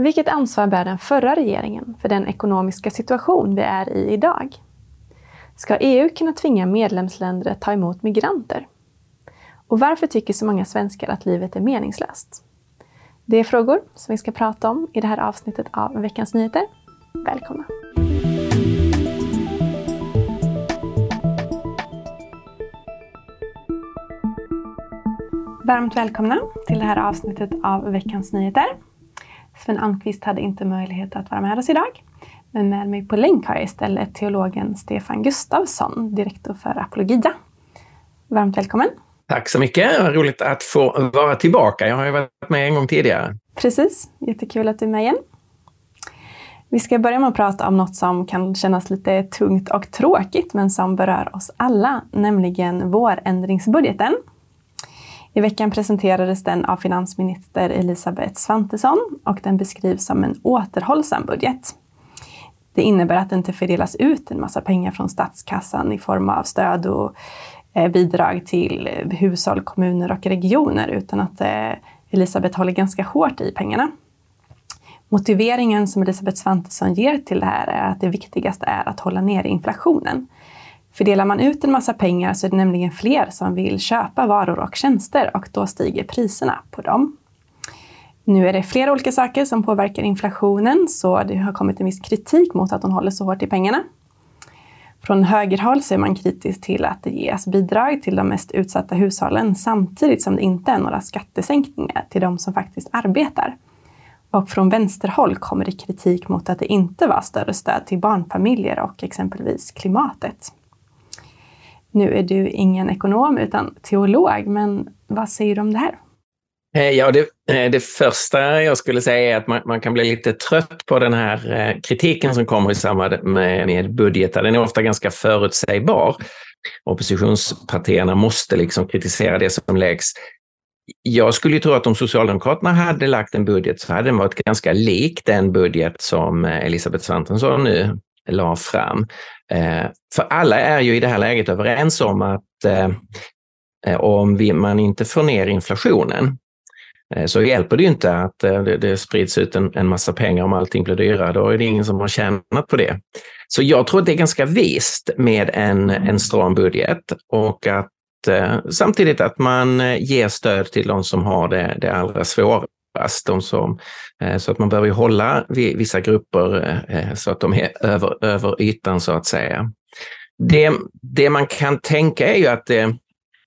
Vilket ansvar bär den förra regeringen för den ekonomiska situation vi är i idag? Ska EU kunna tvinga medlemsländer att ta emot migranter? Och varför tycker så många svenskar att livet är meningslöst? Det är frågor som vi ska prata om i det här avsnittet av Veckans Nyheter. Välkomna! Varmt välkomna till det här avsnittet av Veckans Nyheter. Sven Almqvist hade inte möjlighet att vara med oss idag. Men med mig på länk har jag istället teologen Stefan Gustafsson, direktor för Apologia. Varmt välkommen! Tack så mycket! Roligt att få vara tillbaka. Jag har ju varit med en gång tidigare. Precis, jättekul att du är med igen. Vi ska börja med att prata om något som kan kännas lite tungt och tråkigt, men som berör oss alla, nämligen vårändringsbudgeten. I veckan presenterades den av finansminister Elisabeth Svantesson och den beskrivs som en återhållsam budget. Det innebär att det inte fördelas ut en massa pengar från statskassan i form av stöd och eh, bidrag till hushåll, kommuner och regioner utan att eh, Elisabeth håller ganska hårt i pengarna. Motiveringen som Elisabeth Svantesson ger till det här är att det viktigaste är att hålla ner inflationen. För delar man ut en massa pengar så är det nämligen fler som vill köpa varor och tjänster och då stiger priserna på dem. Nu är det flera olika saker som påverkar inflationen så det har kommit en viss kritik mot att hon håller så hårt i pengarna. Från högerhåll så är man kritisk till att det ges bidrag till de mest utsatta hushållen samtidigt som det inte är några skattesänkningar till de som faktiskt arbetar. Och från vänsterhåll kommer det kritik mot att det inte var större stöd till barnfamiljer och exempelvis klimatet. Nu är du ingen ekonom utan teolog, men vad säger du om det här? Eh, ja, det, eh, det första jag skulle säga är att man, man, kan bli lite trött på den här eh, kritiken som kommer i samband med, med budgetar. Den är ofta ganska förutsägbar. Oppositionspartierna måste liksom kritisera det som läggs. Jag skulle tro att om Socialdemokraterna hade lagt en budget så hade den varit ganska lik den budget som Elisabeth Svantesson nu la fram. Eh, för alla är ju i det här läget överens om att eh, eh, om man inte får ner inflationen Eh, så hjälper det inte att eh, det, sprids ut en, en massa pengar om allting blir dyrare. Då är det ingen som har tjänat på det. Så jag tror att det är ganska vist med en, en stram budget och att eh, samtidigt att man ger stöd till de som har det, det allra svårast. De som, eh, så att man behöver hålla vissa grupper eh, eh, så att de är över, över ytan så att säga. Det, det man kan tänka är ju att det,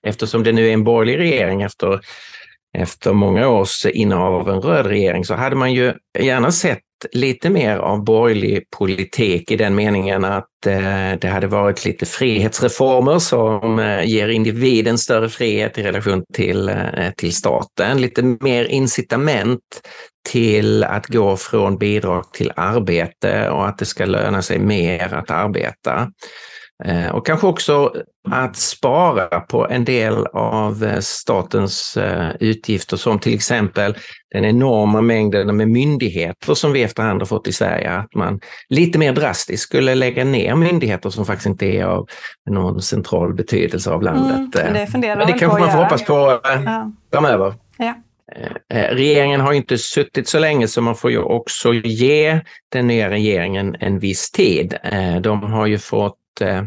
eftersom det nu är en borgerlig regering efter efter många års innehav av en röd regering så hade man ju gärna sett lite mer av borgerlig politik i den meningen att eh, det hade varit lite frihetsreformer som eh, ger individen större frihet i relation till, eh, till staten. Lite mer incitament till att gå från bidrag till arbete och att det ska löna sig mer att arbeta. Eh, och kanske också att spara på en del av eh, statens eh, utgifter som till exempel den enorma mängden med myndigheter som vi efterhand har fått i Sverige. Att man lite mer drastiskt skulle lägga ner myndigheter som faktiskt inte är av någon central betydelse av landet. Mm, det, Men det kanske man får hoppas på ja. framöver. Ja. Regeringen har inte suttit så länge så man får ju också ge den nya regeringen en viss tid. De har ju fått eh,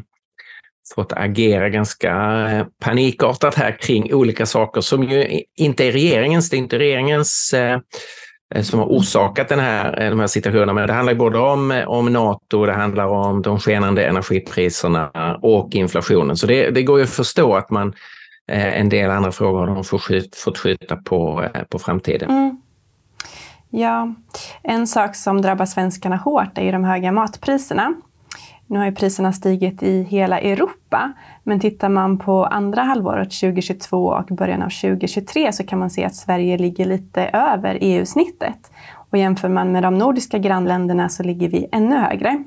fått agera ganska eh, panikartat här kring olika saker som ju inte är regeringens, det är inte regeringens eh, eh som har orsakat den här, eh, de här situationerna. Men det handlar både om, om Nato, det handlar om de skenande energipriserna och inflationen. Så det, det går ju att förstå att man en del andra frågor har de fått skjuta på, på framtiden. Mm. Ja, en sak som drabbar svenskarna hårt är ju de höga matpriserna. Nu har ju priserna stigit i hela Europa, men tittar man på andra halvåret 2022 och början av 2023 så kan man se att Sverige ligger lite över EU-snittet. Och jämför man med de nordiska grannländerna så ligger vi ännu högre.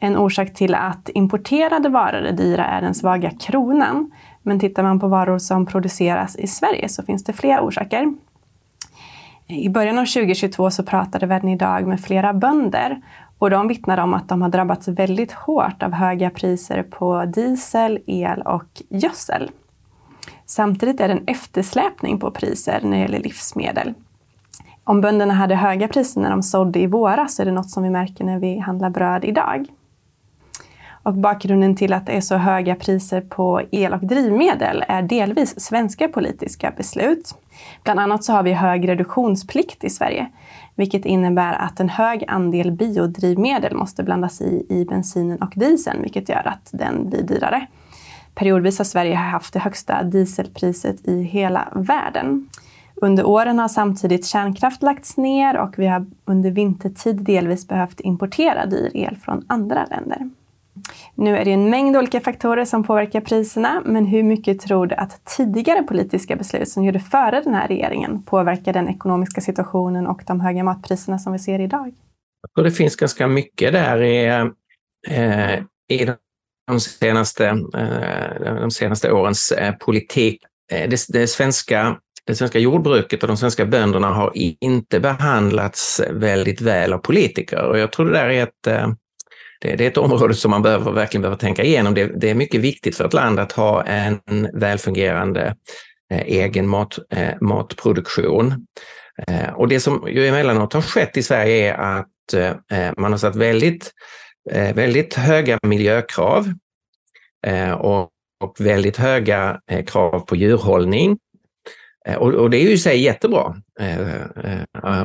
En orsak till att importerade varor är dyra är den svaga kronan. Men tittar man på varor som produceras i Sverige så finns det flera orsaker. I början av 2022 så pratade Världen idag med flera bönder och de vittnar om att de har drabbats väldigt hårt av höga priser på diesel, el och gödsel. Samtidigt är det en eftersläpning på priser när det gäller livsmedel. Om bönderna hade höga priser när de sådde i våras så är det något som vi märker när vi handlar bröd idag. Och bakgrunden till att det är så höga priser på el och drivmedel är delvis svenska politiska beslut. Bland annat så har vi hög reduktionsplikt i Sverige, vilket innebär att en hög andel biodrivmedel måste blandas i i bensinen och dieseln, vilket gör att den blir dyrare. Periodvis har Sverige haft det högsta dieselpriset i hela världen. Under åren har samtidigt kärnkraft lagts ner och vi har under vintertid delvis behövt importera dyr el från andra länder. Nu är det en mängd olika faktorer som påverkar priserna, men hur mycket tror du att tidigare politiska beslut som gjorde före den här regeringen påverkar den ekonomiska situationen och de höga matpriserna som vi ser idag? Jag tror det finns ganska mycket där i, eh, i de, senaste, eh, de senaste årens eh, politik. Eh, det, det, svenska, det svenska jordbruket och de svenska bönderna har inte behandlats väldigt väl av politiker och jag tror det där är ett eh, det, det, är ett område som man behöver, verkligen behöver tänka igenom. Det, det är mycket viktigt för ett land att ha en välfungerande eh, egen mat, eh, matproduktion. Eh, och det som ju emellanåt har skett i Sverige är att eh, eh man har satt väldigt, eh, väldigt höga miljökrav eh, och, och, väldigt höga eh, krav på djurhållning. Eh, och, och, det är ju i sig jättebra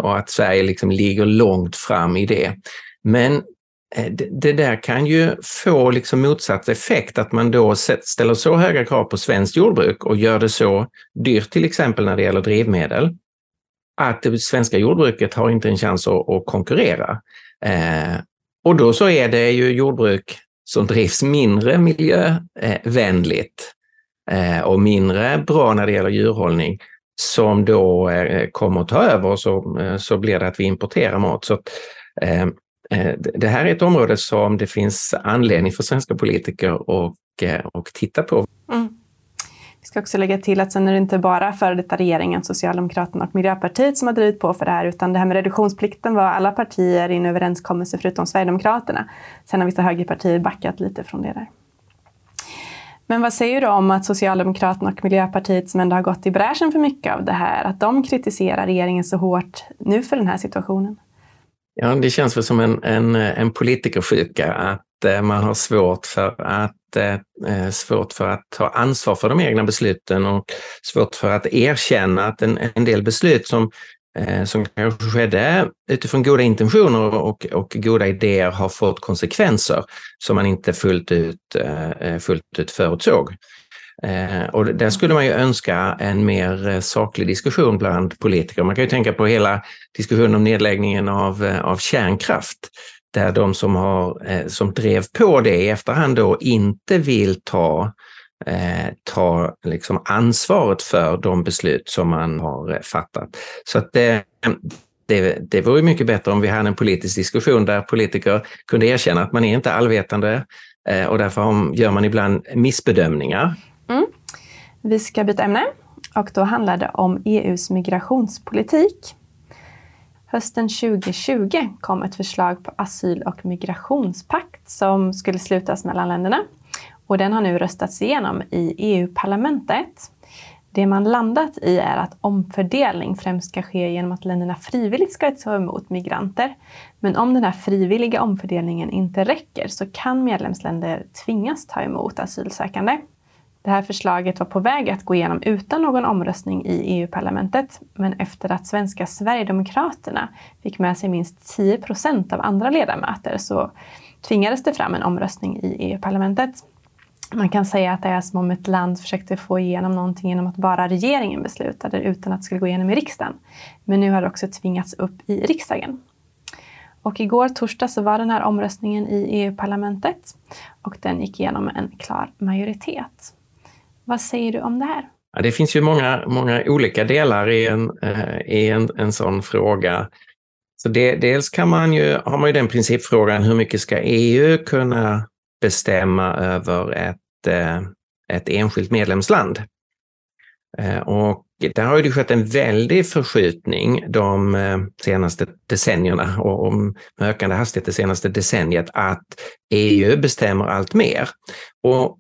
och att Sverige liksom ligger långt fram i det. Men Eh, det där kan ju få liksom motsatt effekt, att man då ställer så höga krav på svenskt jordbruk och gör det så dyrt till exempel när det gäller drivmedel, att det svenska jordbruket har inte en chans att, att konkurrera. Eh, och då så är det ju jordbruk som drivs mindre miljövänligt eh, och mindre bra när det gäller djurhållning som då eh, kommer att ta över och så, eh, så blir det att vi importerar mat. Så, eh, Eh, det här är ett område som det finns anledning för svenska politiker att eh, och titta på. Mm. Vi ska också lägga till att sen är det inte bara före detta regeringen, Socialdemokraterna och Miljöpartiet som har drivit på för det här, utan det här med reduktionsplikten var alla partier i en överenskommelse förutom Sverigedemokraterna. Sen har vissa högerpartier backat lite från det där. Men vad säger du om att Socialdemokraterna och Miljöpartiet som ändå har gått i bräschen för mycket av det här, att de kritiserar regeringen så hårt nu för den här situationen? Ja, det känns väl som en, en, en politikersjuka att eh, man har svårt för att eh, eh, svårt för att ta ansvar för de egna besluten och svårt för att erkänna att en, en del beslut som, som kanske skedde utifrån goda intentioner och, och goda idéer har fått konsekvenser som man inte fullt ut, fullt ut förutsåg. Eh, och där skulle man ju önska en mer eh, saklig diskussion bland politiker. Man kan ju tänka på hela diskussionen om nedläggningen av, eh, av kärnkraft, där de som, har, eh, som drev på det i efterhand då inte vill ta, ta liksom ansvaret för de beslut som man har fattat. Så att det, det, det vore mycket bättre om vi hade en politisk diskussion där politiker kunde erkänna att man är inte allvetande och därför gör man ibland missbedömningar Mm. Vi ska byta ämne och då handlar det om EUs migrationspolitik. Hösten 2020 kom ett förslag på asyl och migrationspakt som skulle slutas mellan länderna. Och den har nu röstats igenom i EU-parlamentet. Det man landat i är att omfördelning främst ska ske genom att länderna frivilligt ska ta emot migranter. Men om den här frivilliga omfördelningen inte räcker så kan medlemsländer tvingas ta emot asylsökande. Det här förslaget var på väg att gå igenom utan någon omröstning i EU-parlamentet. Men efter att svenska Sverigedemokraterna fick med sig minst 10 procent av andra ledamöter så tvingades det fram en omröstning i EU-parlamentet. Man kan säga att det är som om ett land försökte få igenom någonting genom att bara regeringen beslutade utan att det skulle gå igenom i riksdagen. Men nu har det också tvingats upp i riksdagen. Och igår torsdag så var den här omröstningen i EU-parlamentet och den gick igenom med en klar majoritet. Vad säger du om det här? Ja, det finns ju många, många olika delar i en, eh, i en, en sån fråga. Så det, dels kan man ju, har man ju den principfrågan, hur mycket ska EU kunna bestämma över ett, eh, ett enskilt medlemsland? Eh, och där har det skett en väldig förskjutning de senaste decennierna och med ökande hastighet det senaste decenniet att EU bestämmer allt mer. Och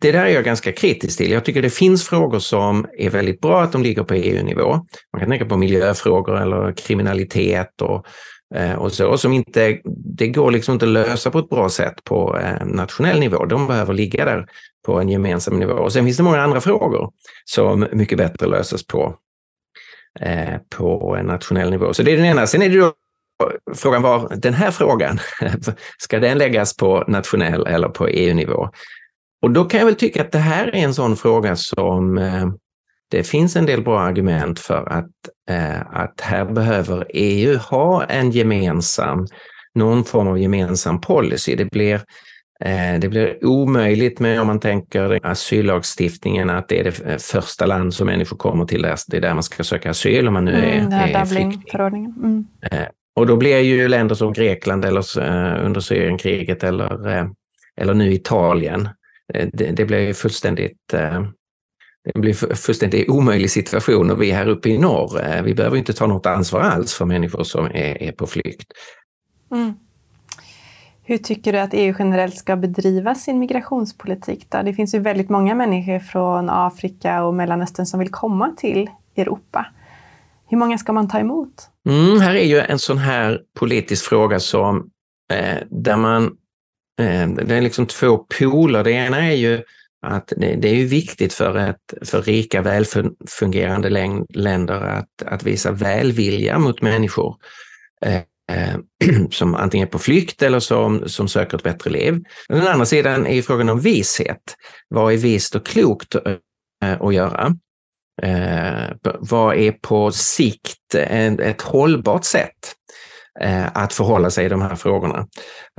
det där är jag ganska kritisk till. Jag tycker det finns frågor som är väldigt bra att de ligger på EU-nivå. Man kan tänka på miljöfrågor eller kriminalitet och, eh, och så, som inte, det går liksom inte att lösa på ett bra sätt på eh, nationell nivå. De behöver ligga där på en gemensam nivå. Och sen finns det många andra frågor som mycket bättre löses på, eh, på en nationell nivå. Så det är den ena. Sen är det då frågan var, den här frågan, ska den läggas på nationell eller på EU-nivå? Och då kan jag väl tycka att det här är en sån fråga som eh, det finns en del bra argument för att, eh, att här behöver EU ha en gemensam, någon form av gemensam policy. Det blir, eh, det blir omöjligt med, om man tänker asyllagstiftningen, att det är det första land som människor kommer till, det är där man ska söka asyl om man nu är, mm, är flykting. Mm. Och då blir ju länder som Grekland eller under Syrienkriget eller, eller nu Italien det, det blir fullständigt eh, det blir fullständigt omöjlig situation och vi här uppe i norr, eh, vi behöver inte ta något ansvar alls för människor som är, är på flykt. Mm. Hur tycker du att EU generellt ska bedriva sin migrationspolitik? Då? Det finns ju väldigt många människor från Afrika och Mellanöstern som vill komma till Europa. Hur många ska man ta emot? Mm, här är ju en sån här politisk fråga som eh, där man Eh, Ehm, det är liksom två poler. Det ena är ju att det är ju viktigt för, ett, för rika välfungerande länder att, att visa välvilja mot människor eh, som antingen är på flykt eller som, som söker ett bättre liv. Den andra sidan är frågan om vishet. Vad är vist och klokt eh, att göra? Eh, vad är på sikt ett, ett hållbart sätt eh, att förhålla sig i de här frågorna?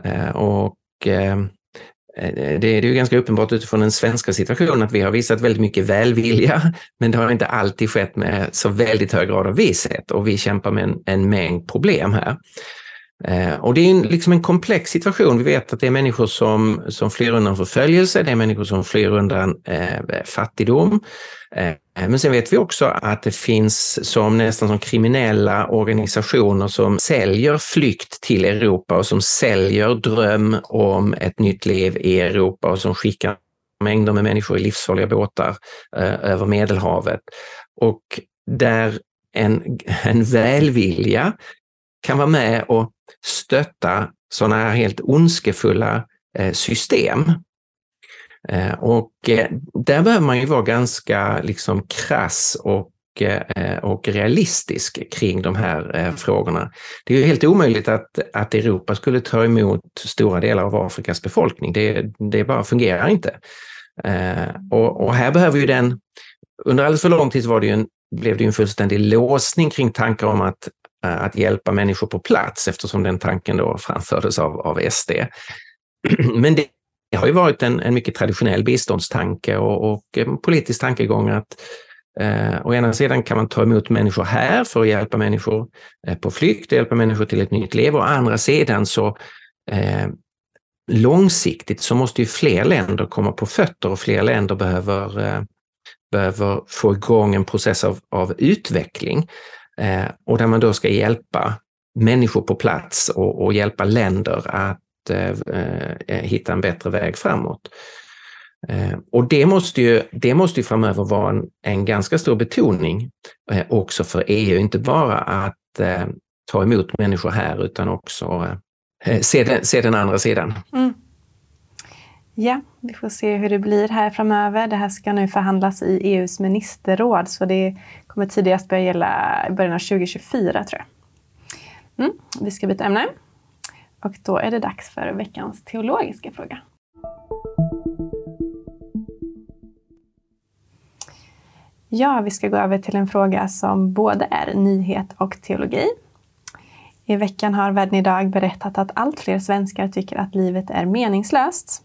Ehm, och Ehm, eh, det är ju ganska uppenbart utifrån den svenska situationen att vi har visat väldigt mycket välvilja, men det har inte alltid skett med så väldigt hög grad av vishet och vi kämpar med en, en mängd problem här. Eh, och det är en, liksom en komplex situation. Vi vet att det är människor som, som flyr undan förföljelse, det är människor som flyr undan eh, fattigdom. Eh, men sen vet vi också att det finns som nästan som kriminella organisationer som säljer flykt till Europa och som säljer dröm om ett nytt liv i Europa och som skickar mängder med människor i livsfarliga båtar eh, över Medelhavet. Och där en, en välvilja kan vara med och stötta sådana här helt ondskefulla eh, system. Eh, och eh, där behöver man ju vara ganska liksom krass och och realistisk kring de här frågorna. Det är ju helt omöjligt att, att Europa skulle ta emot stora delar av Afrikas befolkning. Det, det bara fungerar inte. Och, och här behöver ju den, under alldeles för lång tid var det en, blev det en fullständig låsning kring tankar om att Eh, att hjälpa människor på plats eftersom den tanken då framfördes av, av SD. Men det har ju varit en, en mycket traditionell biståndstanke och, och en politisk tankegång att eh, å ena sidan kan man ta emot människor här för att hjälpa människor eh, på flykt och hjälpa människor till ett nytt liv. Å andra sidan så eh, långsiktigt så måste ju fler länder komma på fötter och fler länder behöver, eh, behöver få igång en process av, av utveckling. Eh, och där man då ska hjälpa människor på plats och, och hjälpa länder att eh, eh, hitta en bättre väg framåt. Eh, och det måste ju, det måste ju framöver vara en, en ganska stor betoning eh, också för EU, inte bara att eh, ta emot människor här utan också eh, se, den, se den andra sidan. Mm. Ja, vi får se hur det blir här framöver. Det här ska nu förhandlas i EUs ministerråd så det kommer tidigast börja gälla i början av 2024 tror jag. Mm, vi ska byta ämne. Och då är det dags för veckans teologiska fråga. Ja, vi ska gå över till en fråga som både är nyhet och teologi. I veckan har Världen idag berättat att allt fler svenskar tycker att livet är meningslöst.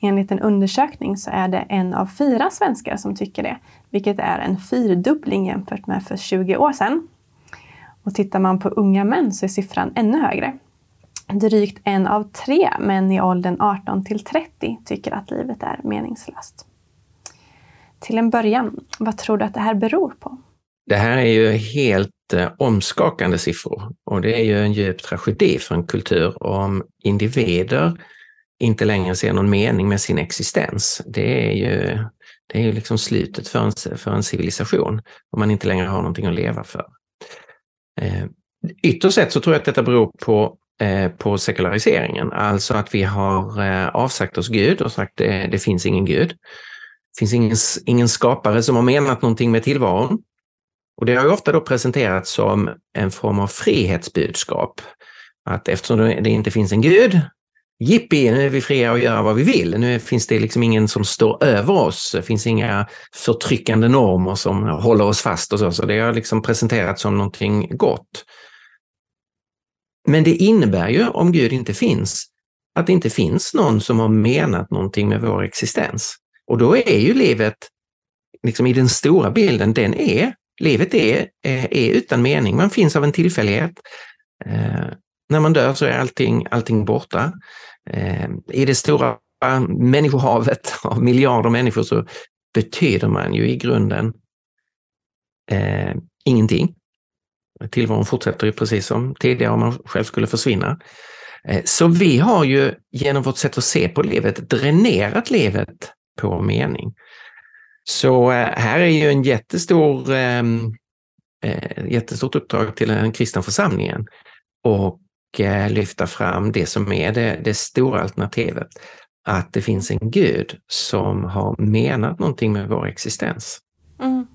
Enligt en undersökning så är det en av fyra svenskar som tycker det, vilket är en fyrdubbling jämfört med för 20 år sedan. Och tittar man på unga män så är siffran ännu högre. Drygt en av tre män i åldern 18 till 30 tycker att livet är meningslöst. Till en början, vad tror du att det här beror på? Det här är ju helt eh, omskakande siffror och det är ju en djup tragedi för en kultur om individer inte längre ser någon mening med sin existens. Det är ju, det är ju liksom slutet för en, för en civilisation, om man inte längre har någonting att leva för. Eh, ytterst sett så tror jag att detta beror på, eh, på sekulariseringen, alltså att vi har eh, avsagt oss Gud och sagt det, det finns ingen Gud. Det finns ingen, ingen skapare som har menat någonting med tillvaron. Och det har ju ofta då presenterats som en form av frihetsbudskap. Att eftersom det inte finns en gud, jippi, nu är vi fria att göra vad vi vill. Nu finns det liksom ingen som står över oss. Det finns inga förtryckande normer som håller oss fast och så. Så det har liksom presenterats som någonting gott. Men det innebär ju, om Gud inte finns, att det inte finns någon som har menat någonting med vår existens. Och då är ju livet, liksom i den stora bilden, den är, livet är, eh, är utan mening. Man finns av en tillfällighet. Eh, när man dör så är allting, allting borta. Eh, I det stora människohavet av miljarder människor så betyder man ju i grunden eh, ingenting. Tillvaron fortsätter ju precis som tidigare om man själv skulle försvinna. Eh, så vi har ju genom vårt sätt att se på livet dränerat livet på mening. Så eh, här är ju en jättestor, eh, eh, jättestort uppdrag till den kristna församlingen och lyfta fram det som är det, det stora alternativet. Att det finns en Gud som har menat någonting med vår existens. Mm.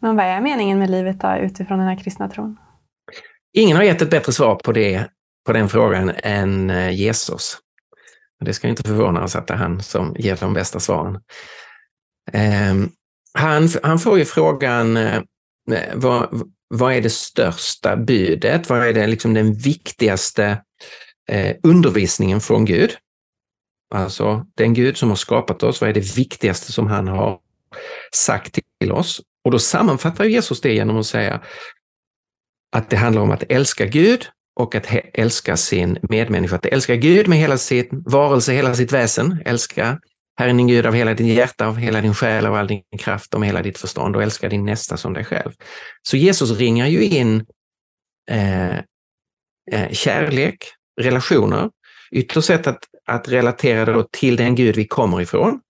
Men vad är meningen med livet då, utifrån den här kristna tron? Ingen har gett ett bättre svar på, det, på den frågan än eh, Jesus. Det ska inte förvåna oss att det är han som ger de bästa svaren. Um, han, han får ju frågan, uh, vad, vad är det största budet? Vad är det liksom den viktigaste eh, undervisningen från Gud? Alltså den Gud som har skapat oss, vad är det viktigaste som han har sagt till oss? Och då sammanfattar Jesus det genom att säga att det handlar om att älska Gud och att älska sin medmänniska. Att älska Gud med hela sin varelse, hela sitt väsen, älska Herren din Gud av hela din hjärta, av hela din själ, av all din kraft, och med hela ditt förstånd och älska din nästa som dig själv. Så Jesus ringar ju in eh, eh, kärlek, relationer, ytterst sett att, att relatera då till den Gud vi kommer ifrån,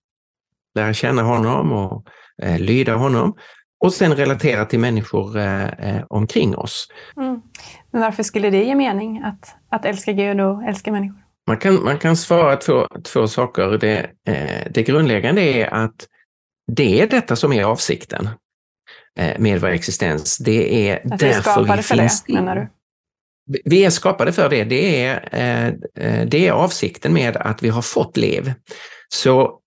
lära känna honom och eh, lyda honom och sen relatera till människor eh, eh omkring oss. Mm. Men varför skulle det ge mening att, att älska Gud och älska människor? Man kan, man kan svara två, två saker. Det, eh, det grundläggande är att det är detta som är avsikten eh, med vår existens. Det är att därför vi, vi för finns. Det, menar du? Vi är skapade för det. Det är, eh, eh, det är avsikten med att vi har fått liv. Så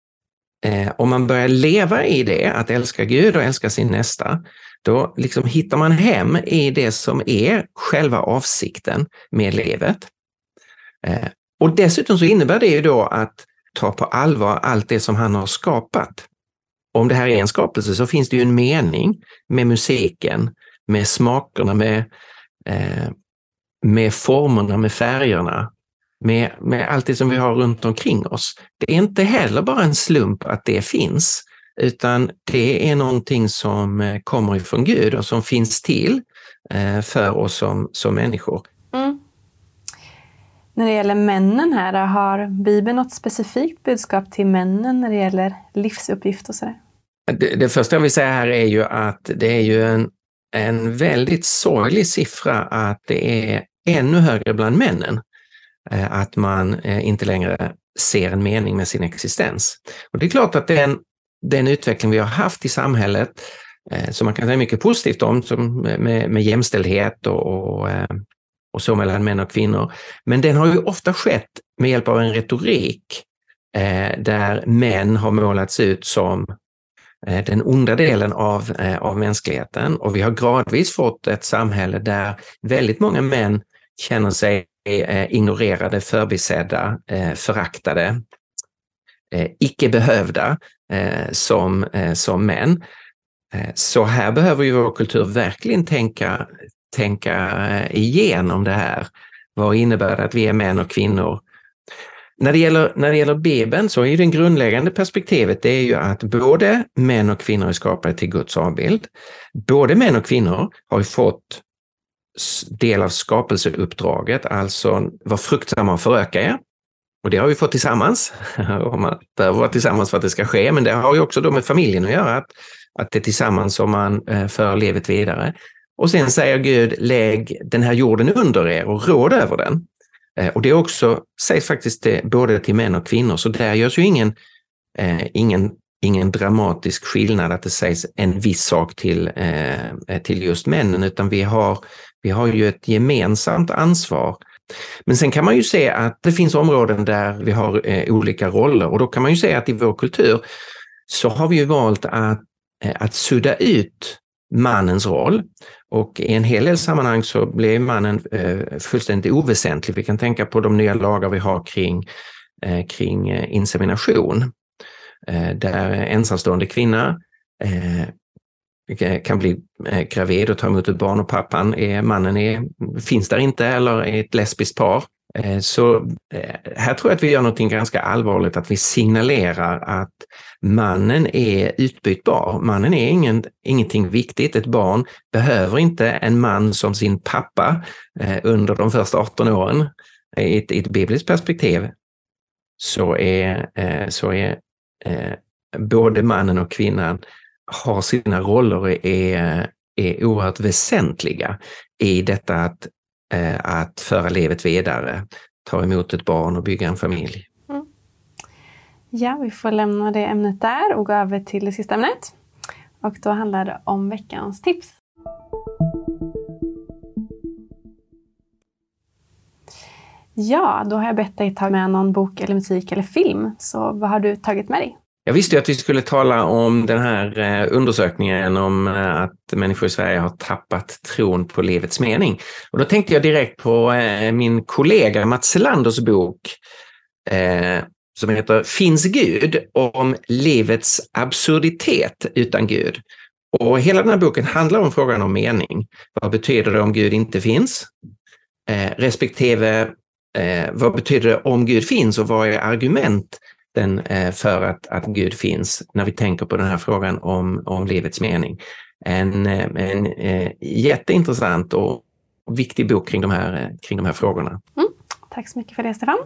eh, om man börjar leva i det, att älska Gud och älska sin nästa, då liksom hittar man hem i det som är själva avsikten med livet. Och dessutom så innebär det ju då att ta på allvar allt det som han har skapat. Om det här är en skapelse så finns det ju en mening med musiken, med smakerna, med, eh, med formerna, med färgerna, med, med allt det som vi har runt omkring oss. Det är inte heller bara en slump att det finns, utan det är någonting som eh, kommer ifrån Gud och som finns till eh, för oss som, som människor. När det gäller männen här, har Bibeln något specifikt budskap till männen när det gäller livsuppgift och sådär? Det, det första jag vill säga här är ju att det är ju en, en väldigt sorglig siffra att det är ännu högre bland männen. Eh, att man eh, inte längre ser en mening med sin existens. Och det är klart att den, den utveckling vi har haft i samhället, eh, som man kan säga mycket positivt om, som med, med jämställdhet och, och och så mellan män och kvinnor. Men den har ju ofta skett med hjälp av en retorik eh, där män har målats ut som eh, den onda delen av, eh, av mänskligheten och vi har gradvis fått ett samhälle där väldigt många män känner sig eh, ignorerade, förbisedda, eh, föraktade, eh, icke behövda som, som män. Så här behöver ju vår kultur verkligen tänka, tänka eh, igenom det här. Vad innebär det att vi är män och kvinnor? När det gäller, när det gäller Bibeln så är det grundläggande perspektivet det är ju att både män och kvinnor är skapade till Guds avbild. Både män och kvinnor har fått del av skapelseuppdraget, alltså var fruktsamma och föröka er. Och det har vi fått tillsammans. man behöver vara tillsammans för att det ska ske, men det har ju också då med familjen att göra, att, att det är tillsammans som man eh, för livet vidare. Och sen säger Gud, lägg den här jorden under er och råd över den. Eh, och det också sägs faktiskt det, både till män och kvinnor, så där görs ju ingen, eh, ingen, ingen dramatisk skillnad att det sägs en viss sak till, eh, eh, till just männen, utan vi har, vi har ju ett gemensamt ansvar. Men sen kan man ju se att det finns områden där vi har eh, olika roller och då kan man ju säga att i vår kultur så har vi ju valt att, eh, att sudda ut mannens roll. Och i en hel del sammanhang så blir mannen eh, fullständigt oväsentlig. Vi kan tänka på de nya lagar vi har kring, eh, kring eh, insemination. Eh, där ensamstående kvinna eh, eh, kan bli gravid och ta emot ett barn och pappan, är, mannen är, finns där inte eller är ett lesbiskt par. Eh, så eh, här tror jag att vi gör någonting ganska allvarligt, att vi signalerar att mannen är utbytbar. Mannen är ingen, ingenting viktigt. Ett barn behöver inte en man som sin pappa eh, under de första 18 åren. I ett, i ett bibliskt perspektiv så är, så är både mannen och kvinnan har sina roller och är, är oerhört väsentliga i detta att Eh, att föra livet vidare, ta emot ett barn och bygga en familj. Mm. Ja, vi får lämna det ämnet där och gå över till det sista ämnet. Och då handlar det om veckans tips. Ja, då har jag bett dig ta med någon bok eller musik eller film. Så vad har du tagit med dig? Jag visste ju att vi skulle tala om den här eh, undersökningen om eh, att människor i Sverige har tappat tron på livets mening. Och då tänkte jag direkt på eh, min kollega Mats Landers bok som heter Finns Gud? Om livets absurditet utan Gud. Och hela den här boken handlar om frågan om mening. Vad betyder det om Gud inte finns? respektive vad betyder det om Gud finns och vad är argument den eh, för att, att Gud finns när vi tänker på den här frågan om, om livets mening. En, eh, en, en eh, jätteintressant och viktig bok kring de här, kring de här frågorna. Mm. Tack så mycket för det Stefan.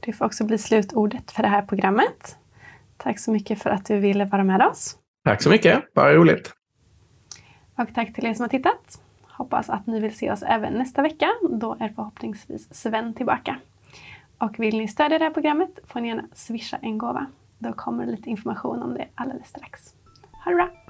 Det får också bli slutordet för det här programmet. Tack så mycket för att du ville vara med oss. Tack så mycket, bara roligt. Och tack till er som har tittat. Hoppas att ni vill se oss även nästa vecka. Då är förhoppningsvis Sven tillbaka. Och vill ni stödja det här programmet får ni gärna swisha en gåva. Då kommer lite information om det alldeles strax. Ha det bra!